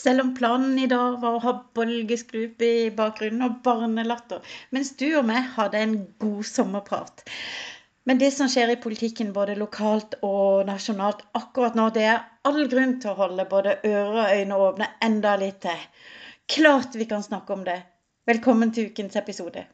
Selv om planen i dag var å ha bølgeskrup i bakgrunnen og barnelatter, mens du og meg hadde en god sommerprat. Men det som skjer i politikken både lokalt og nasjonalt akkurat nå, det er all grunn til å holde både ører og øyne åpne enda litt til. Klart vi kan snakke om det. Velkommen til ukens episode.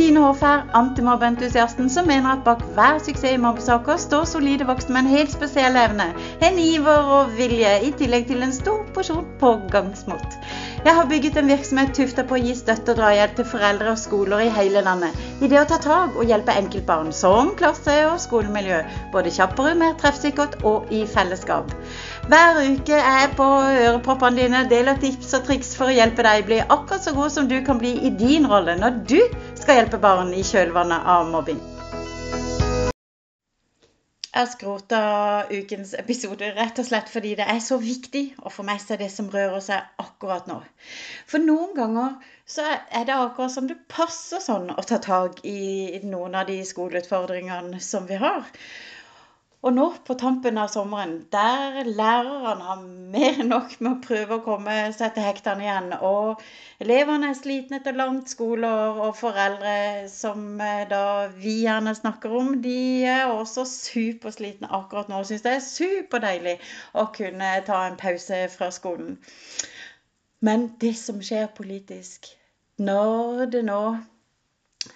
Tine her, antimobbeentusiasten som mener at bak hver suksess i mobbesaker står solide voksne med en helt spesiell evne, en iver og vilje, i tillegg til en stor porsjon pågangsmot. Jeg har bygget en virksomhet tufta på å gi støtte og drahjelp til foreldre og skoler i hele landet. I det å ta tak og hjelpe enkeltbarn, som klasse og skolemiljø, både kjappere, mer treffsikkert og i fellesskap. Hver uke er jeg på øreproppene dine, deler tips og triks for å hjelpe deg bli akkurat så god som du kan bli i din rolle når du skal hjelpe barn i kjølvannet av mobbing. Jeg skrota ukens episode rett og slett fordi det er så viktig å få med seg det som rører seg akkurat nå. For noen ganger så er det akkurat som det passer sånn å ta tak i noen av de skoleutfordringene som vi har. Og nå på tampen av sommeren, der lærerne har mer enn nok med å prøve å komme seg til hektene igjen, og elevene er slitne etter langt skoleår, og foreldre, som eh, da vi gjerne snakker om, de er også superslitne akkurat nå og syns det er superdeilig å kunne ta en pause fra skolen. Men det som skjer politisk, når det nå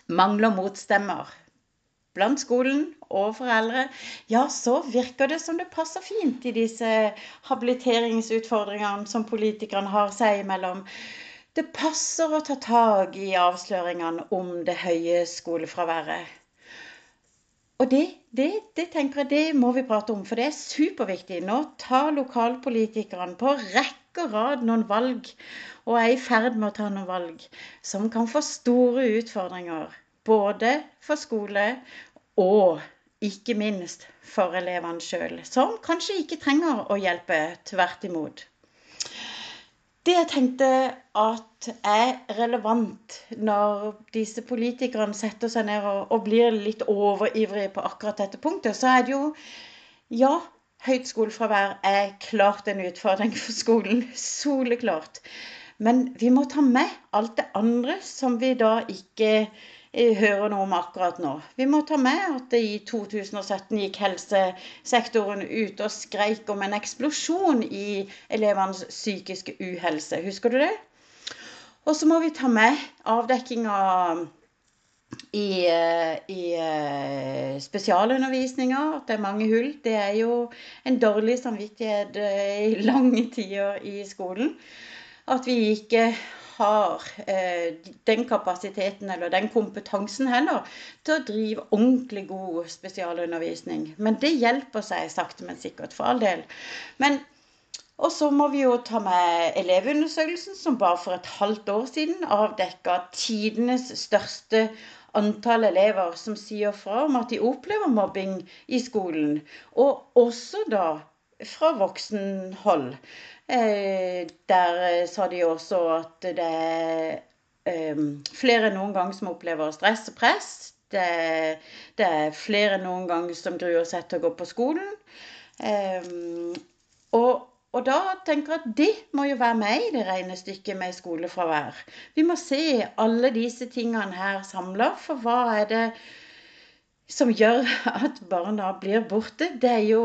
mangler motstemmer blant skolen og foreldre, ja, så virker det som det passer fint i disse habiliteringsutfordringene som politikerne har seg imellom. Det passer å ta tak i avsløringene om det høye skolefraværet. Og det, det, det, tenker jeg, det må vi prate om, for det er superviktig. Nå tar lokalpolitikerne på rekke og rad noen valg, og er i ferd med å ta noen valg, som kan få store utfordringer både for skole og ikke minst for elevene sjøl, som kanskje ikke trenger å hjelpe. Tvert imot. Det jeg tenkte at er relevant når disse politikerne setter seg ned og, og blir litt overivrige på akkurat dette punktet, så er det jo Ja, høyt skolefravær er klart en utfordring for skolen. Soleklart. Men vi må ta med alt det andre som vi da ikke hører noe om akkurat nå. Vi må ta med at det i 2017 gikk helsesektoren ut og skreik om en eksplosjon i elevenes psykiske uhelse. Husker du det? Og så må vi ta med avdekkinga i, i uh, spesialundervisninga, at det er mange hull. Det er jo en dårlig samvittighet uh, i lange tider i skolen. At vi ikke har eh, den kapasiteten eller den kompetansen heller til å drive ordentlig god spesialundervisning. Men det hjelper seg sakte, men sikkert, for all del. Men og så må vi jo ta med Elevundersøkelsen, som bare for et halvt år siden avdekka tidenes største antall elever som sier fra om at de opplever mobbing i skolen. Og også da fra voksenhold. Eh, der sa de også at det er eh, flere enn noen gang som opplever stress og press. Det, det er flere enn noen gang som gruer seg til å gå på skolen. Eh, og, og da tenker jeg at det må jo være med i det regnestykket med skolefravær. Vi må se alle disse tingene her samla, for hva er det som gjør at barna blir borte? Det er jo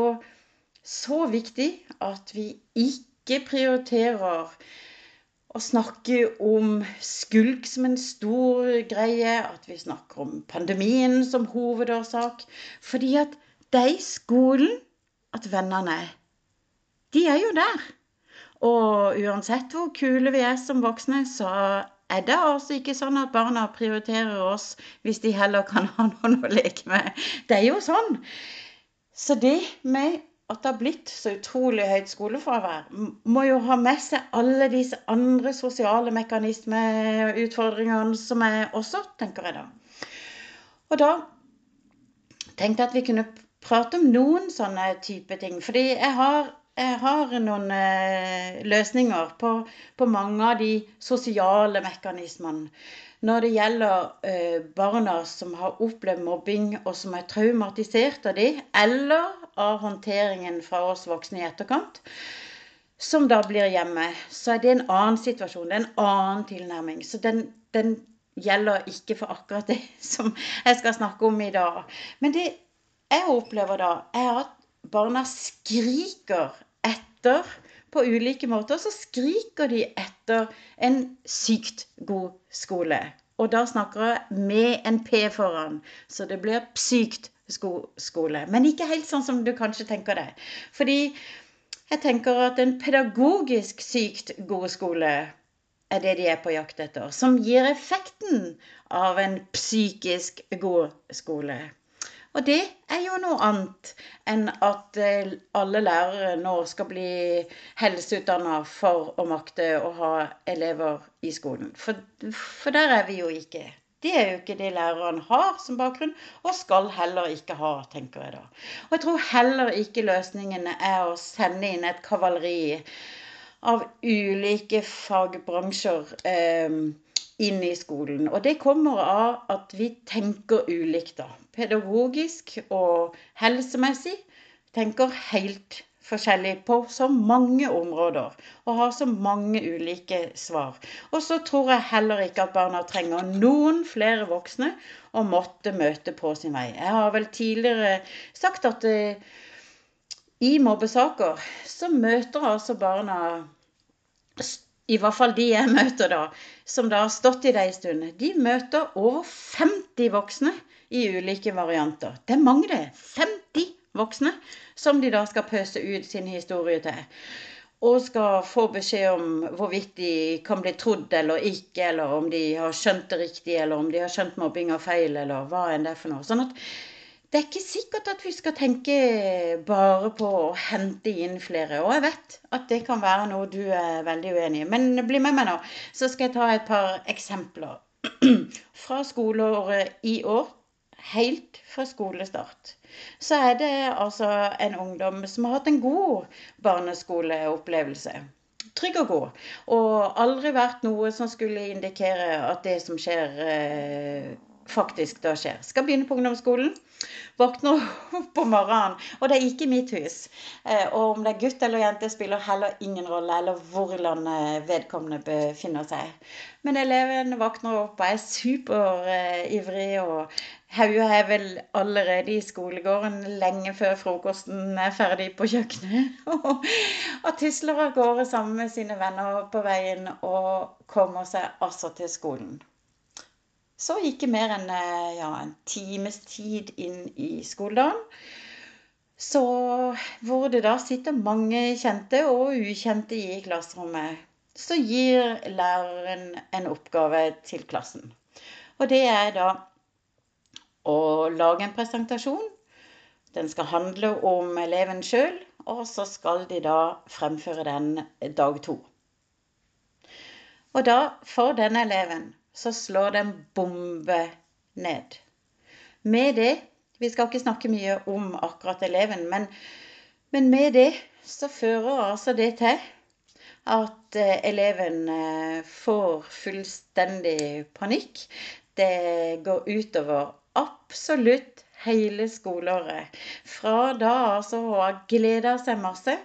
så viktig at vi ikke ikke prioriterer å snakke om skulk som en stor greie, at vi snakker om pandemien som hovedårsak. Fordi at i skolen at vennene. De er jo der. Og uansett hvor kule vi er som voksne, så er det altså ikke sånn at barna prioriterer oss hvis de heller kan ha noen å leke med. Det er jo sånn. Så det med at det har blitt så utrolig høyt skolefravær, må jo ha med seg alle disse andre sosiale mekanismeutfordringene som jeg også tenker jeg da. Og da tenkte jeg at vi kunne prate om noen sånne type ting. Fordi jeg har, jeg har noen eh, løsninger på, på, mange av de sosiale mekanismene. Når det gjelder eh, barna som har opplevd mobbing, og som er traumatisert av det, eller av håndteringen fra oss voksne i etterkant, som da blir hjemme, så er det en annen situasjon. Det er en annen tilnærming. Så den, den gjelder ikke for akkurat det som jeg skal snakke om i dag. Men det jeg opplever da, er at barna skriker etter på ulike måter så skriker de etter en sykt god skole. Og da snakker jeg med en P foran, så det blir sykt skole. Men ikke helt sånn som du kanskje tenker deg. Fordi jeg tenker at en pedagogisk sykt god skole er det de er på jakt etter. Som gir effekten av en psykisk god skole. Og det er jo noe annet enn at eh, alle lærere nå skal bli helseutdanna for å makte å ha elever i skolen. For, for, der er vi jo ikke. Det er jo ikke det lærerne har som bakgrunn, og skal heller ikke ha, tenker jeg da. Og jeg tror heller ikke løsningen er å sende inn et kavaleri av ulike fagbransjer. Eh, inn i skolen. Og det kommer av at vi tenker ulikt, da. Pedagogisk og helsemessig tenker helt forskjellig på så mange områder og har så mange ulike svar. Og så tror jeg heller ikke at barna trenger noen flere voksne å måtte møte på sin vei. Jeg har vel tidligere sagt at uh, i mobbesaker så møter altså barna i hvert fall de jeg møter, da, som da har stått i det en stund, de møter over 50 voksne i ulike varianter. Det er mange, det. 50 voksne som de da skal pøse ut sin historie til. Og skal få beskjed om hvorvidt de kan bli trodd eller ikke, eller om de har skjønt det riktig, eller om de har skjønt mobbinga feil, eller hva enn det er for noe. Sånn at det er ikke sikkert at vi skal tenke bare på å hente inn flere. Og jeg vet at det kan være noe du er veldig uenig i. Men bli med meg nå, så skal jeg ta et par eksempler fra skoleåret i år. Helt fra skolestart. Så er det altså en ungdom som har hatt en god barneskoleopplevelse trygg og god. Og aldri vært noe som skulle indikere at det som skjer, eh, faktisk da skjer. Skal begynne på ungdomsskolen. Våkner opp om morgenen, og det er ikke mitt hus. Eh, og om det er gutt eller jente, spiller heller ingen rolle, eller hvor i landet vedkommende befinner seg. Men eleven våkner opp og er superivrig, og Hauge er vel allerede i skolegården lenge før frokosten er ferdig på kjøkkenet. og tusler av gårde sammen med sine venner på veien og kommer seg altså til skolen. Så ikke mer enn eh, ja, en times tid inn i skoledagen. Så hvor det da sitter mange kjente og ukjente i klasserommet. Så gir læreren en oppgave til klassen. Og det er da å lage en presentasjon. Den skal handle om eleven sjøl, og så skal de da fremføre den dag to. Og da for denne eleven så slår det en bombe ned. Med det Vi skal ikke snakke mye om akkurat eleven, men, men med det så fører altså det til at eh, eleven eh, får fullstendig panikk. Det går utover absolutt hele skoleåret. Fra da altså å ha gleda seg masse,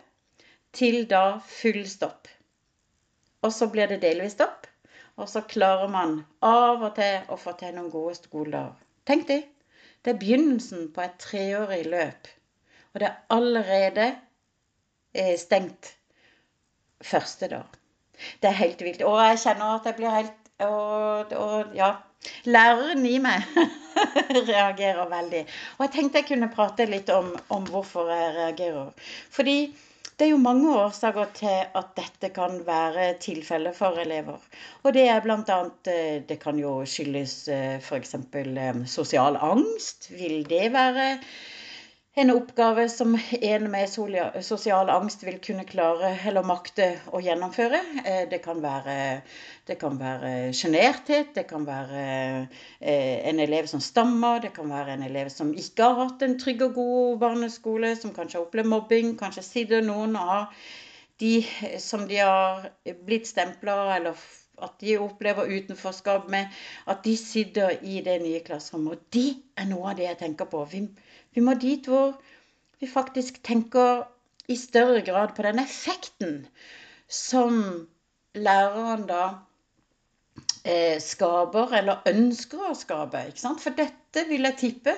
til da full stopp. Og så blir det delvis stopp. Og så klarer man av og til å få til noen gode skoler. Tenk det. Det er begynnelsen på et treårig løp. Og det er allerede eh, stengt første dag. Det er helt vilt. Og jeg kjenner at jeg blir helt og, og ja. Læreren i meg reagerer veldig. Og jeg tenkte jeg kunne prate litt om, om hvorfor jeg reagerer. Fordi det er jo mange årsaker til at dette kan være tilfellet for elever. Og det er bl.a. Eh, det kan jo skyldes eh, f.eks. Eh, sosial angst. Vil det være en oppgave som en med sosial angst vil kunne klare eller makte å gjennomføre. Eh, det kan være, sjenerthet, det kan være eh, en elev som stammer, det kan være en elev som ikke har hatt en trygg og god barneskole, som kanskje har opplevd mobbing. Kanskje sitter noen av de som de har blitt stempla eller at de opplever utenforskap med, at de sitter i det nye klasserommet. Og det er noe av det jeg tenker på. Vi, vi må dit hvor vi faktisk tenker i større grad på den effekten som læreren da skaper, eller ønsker å skape. ikke sant? For dette vil jeg tippe,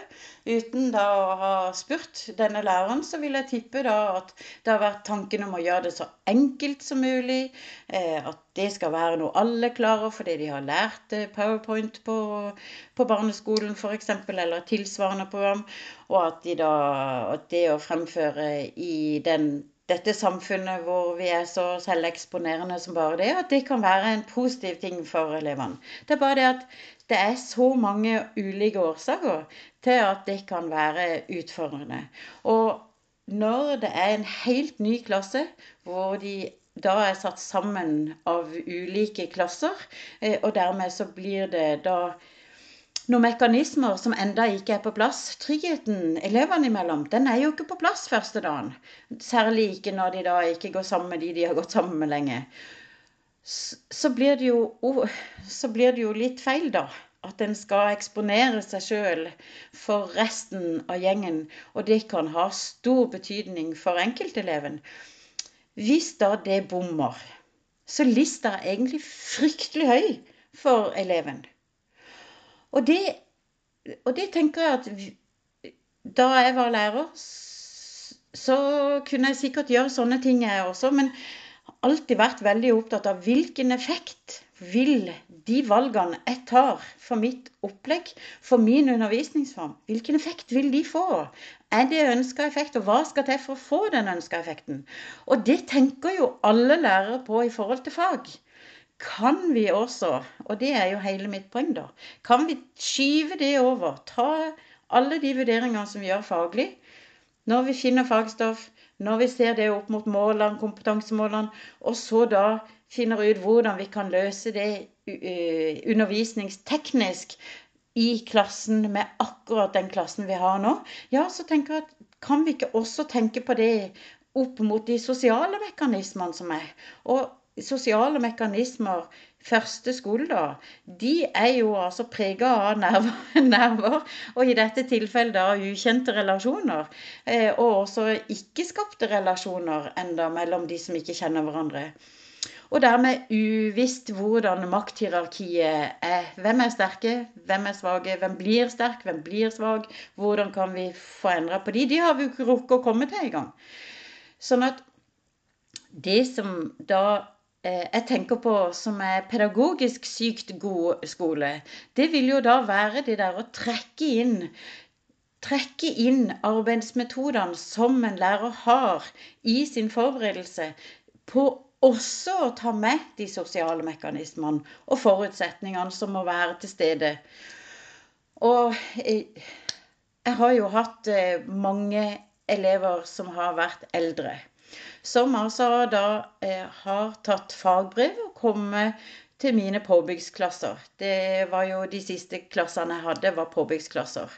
uten da å ha spurt denne læreren, så vil jeg tippe da at det har vært tanken om å gjøre det så enkelt som mulig. Eh, at det skal være noe alle klarer fordi de har lært eh, powerpoint på, på barneskolen f.eks., eller tilsvarende program. Og at, de da, at det å fremføre i den dette samfunnet hvor vi er så selveksponerende som bare det, at det kan være en positiv ting for elevene. Det er bare det at det er så mange ulike årsaker til at det kan være utfordrende. Og når det er en helt ny klasse hvor de da er satt sammen av ulike klasser, eh, og dermed så blir det da noen mekanismer som enda ikke er på plass. Tryggheten elevene imellom, den er jo ikke på plass første dagen. Særlig ikke når de da ikke går sammen med de de har gått sammen med lenge. Så blir det jo, så blir det jo litt feil, da. At en skal eksponere seg sjøl for resten av gjengen. Og det kan ha stor betydning for enkelteleven. Hvis da det bommer, så lista er egentlig fryktelig høy for eleven. Og det, og det tenker jeg at da jeg var lærer, så kunne jeg sikkert gjøre sånne ting, jeg også. Men alltid vært veldig opptatt av hvilken effekt vil de valgene jeg tar for mitt opplegg, for min undervisningsform, hvilken effekt vil de få? Er det ønska effekt, og hva skal til for å få den ønska effekten? Og det tenker jo alle lærere på i forhold til fag kan vi også, og det er jo hele mitt poeng, da, kan vi skyve det over. Ta alle de vurderingene som vi gjør faglig, når vi finner fagstoff, når vi ser det opp mot målene, kompetansemålene, og så da finner ut hvordan vi kan løse det undervisningsteknisk i klassen med akkurat den klassen vi har nå, ja, så tenker jeg at kan vi ikke også tenke på det opp mot de sosiale mekanismene som er? Og sosiale mekanismer første skoledag, de er jo altså prega av nerver, nerver, og i dette tilfellet da ukjente relasjoner. Eh, og også ikke-skapte relasjoner enda mellom de som ikke kjenner hverandre. Og dermed uvisst hvordan makthierarkiet er. Hvem er sterke, hvem er svake, hvem blir sterk, hvem blir svak? Hvordan kan vi få endra på de? De har vi jo ikke rukket å komme til engang. Sånn at det som da jeg tenker på som er pedagogisk sykt god skole, det vil jo da være det der å trekke inn trekke inn arbeidsmetodene som en lærer har i sin forberedelse, på også å ta med de sosiale mekanismene og forutsetningene som må være til stede. Og jeg har jo hatt eh, mange elever som har vært eldre som altså da eh, har tatt fagbrev og kommet til mine påbyggsklasser. Det var jo de siste klassene jeg hadde, var påbyggsklasser.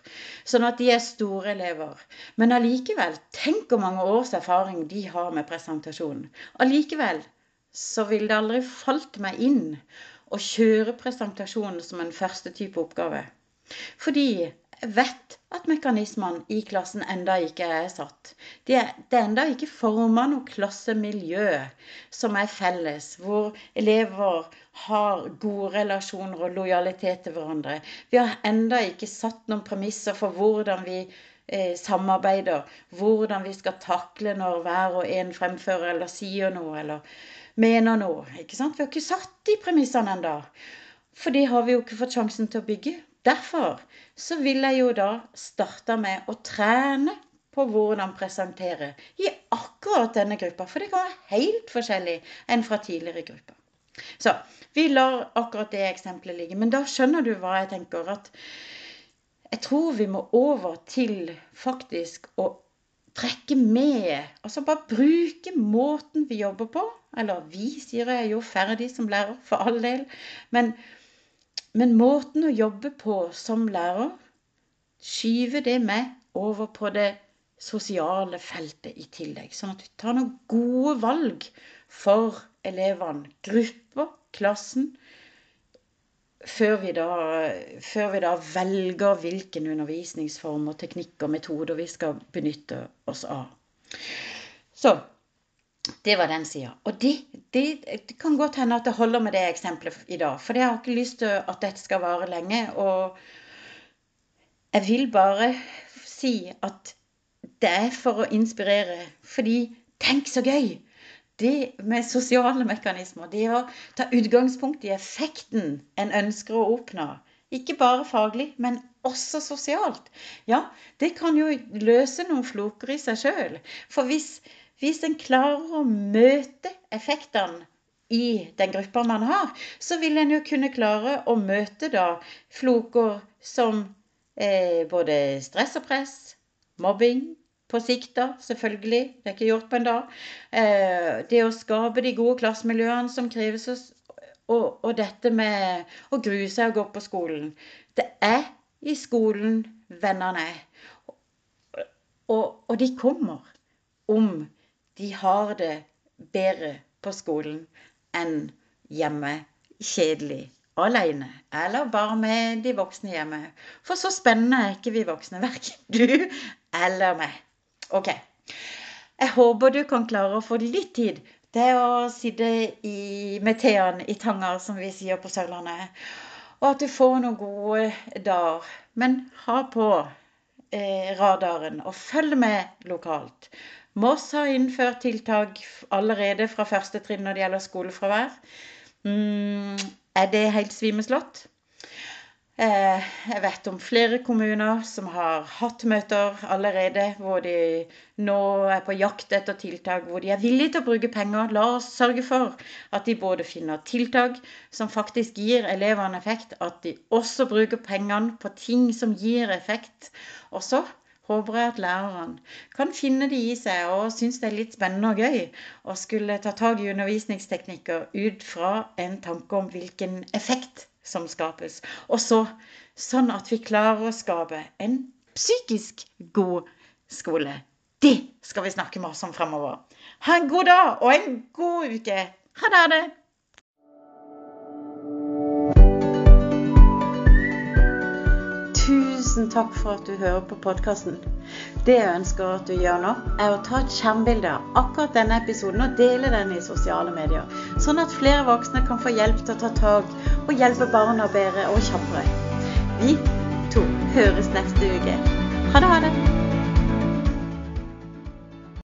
Sånn at de er store elever. Men allikevel, tenk hvor mange års erfaring de har med presentasjon. Allikevel så vil det aldri falt meg inn å kjøre presentasjonen som en første type oppgave. Fordi vet at mekanismene i klassen enda ikke er satt. Det er, det er enda ikke forma noe klassemiljø som er felles, hvor elever har gode relasjoner og lojalitet til hverandre. Vi har enda ikke satt noen premisser for hvordan vi eh, samarbeider, hvordan vi skal takle når hver og en fremfører eller sier noe eller mener noe. Vi har ikke satt de premissene ennå. For det har vi jo ikke fått sjansen til å bygge. Derfor så vil jeg jo da starte med å trene på hvordan presentere i akkurat denne gruppa. For det kan være helt forskjellig enn fra tidligere grupper. Så vi lar akkurat det eksempelet ligge. Men da skjønner du hva jeg tenker. At jeg tror vi må over til faktisk å trekke med Altså bare bruke måten vi jobber på. Eller vi, sier jeg, jo ferdig som lærer, for all del. Men men måten å jobbe på som lærer, skyver det med over på det sosiale feltet i tillegg. Sånn at vi tar noen gode valg for elevene. Grupper, klassen. før vi, da, før vi da velger hvilken undervisningsform og teknikk og metoder vi skal benytte oss av. Så det var den sida. Og det, det, det, kan godt hende at det holder med det eksempelet i dag. For jeg har ikke lyst til at dette skal vare lenge. Og jeg vil bare si at det er for å inspirere. Fordi tenk så gøy! Det med sosiale mekanismer, det å ta utgangspunkt i effekten en ønsker å oppnå. Ikke bare faglig, men også sosialt. Ja, det kan jo løse noen floker i seg sjøl. For hvis hvis en klarer å møte effektene i den gruppa man har, så vil en jo kunne klare å møte da floker som eh, både stress og press, mobbing, på sikt, da, selvfølgelig. Det er ikke gjort på en dag. Eh, det å skape de gode klassemiljøene som kreves, og, og, dette med å grue seg og gå på skolen. Det er i skolen vennene er. Og, og, de kommer om de har det bedre på skolen enn hjemme, kjedelig, alene. Eller bare med de voksne hjemme. For så spennende er ikke vi voksne, verken du eller meg. Ok. Jeg håper du kan klare å få litt tid til å sitte i, med tean i tanger, som vi sier på Sørlandet. Og at du får noen gode dager. Men ha på eh, radaren og følg med lokalt. Moss har innført tiltak allerede fra første trinn når det gjelder skolefravær. Mm, er det helt svimeslått? Eh, jeg vet om flere kommuner som har hatt møter allerede hvor de nå er på jakt etter tiltak, hvor de er villige til å bruke penger. La oss sørge for at de både finner tiltak som faktisk gir elevene effekt, at de også bruker pengene på ting som gir effekt. Og så håper jeg at lærerne kan finne det i seg og synes det er litt spennende og gøy å skulle ta tak i undervisningsteknikker ut fra en tanke om hvilken effekt som skapes. Og så sånn at vi klarer å skape en psykisk god skole. Det skal vi snakke med oss om fremover. Ha en god dag og en god uke. Ha det! Takk for at du hører på podkasten. Det jeg ønsker at du gjør nå, er å ta et skjermbilde av akkurat denne episoden og dele den i sosiale medier, sånn at flere voksne kan få hjelp til å ta tak og hjelpe barna bedre og kjappere. Vi to høres neste uke. Ha det, ha det.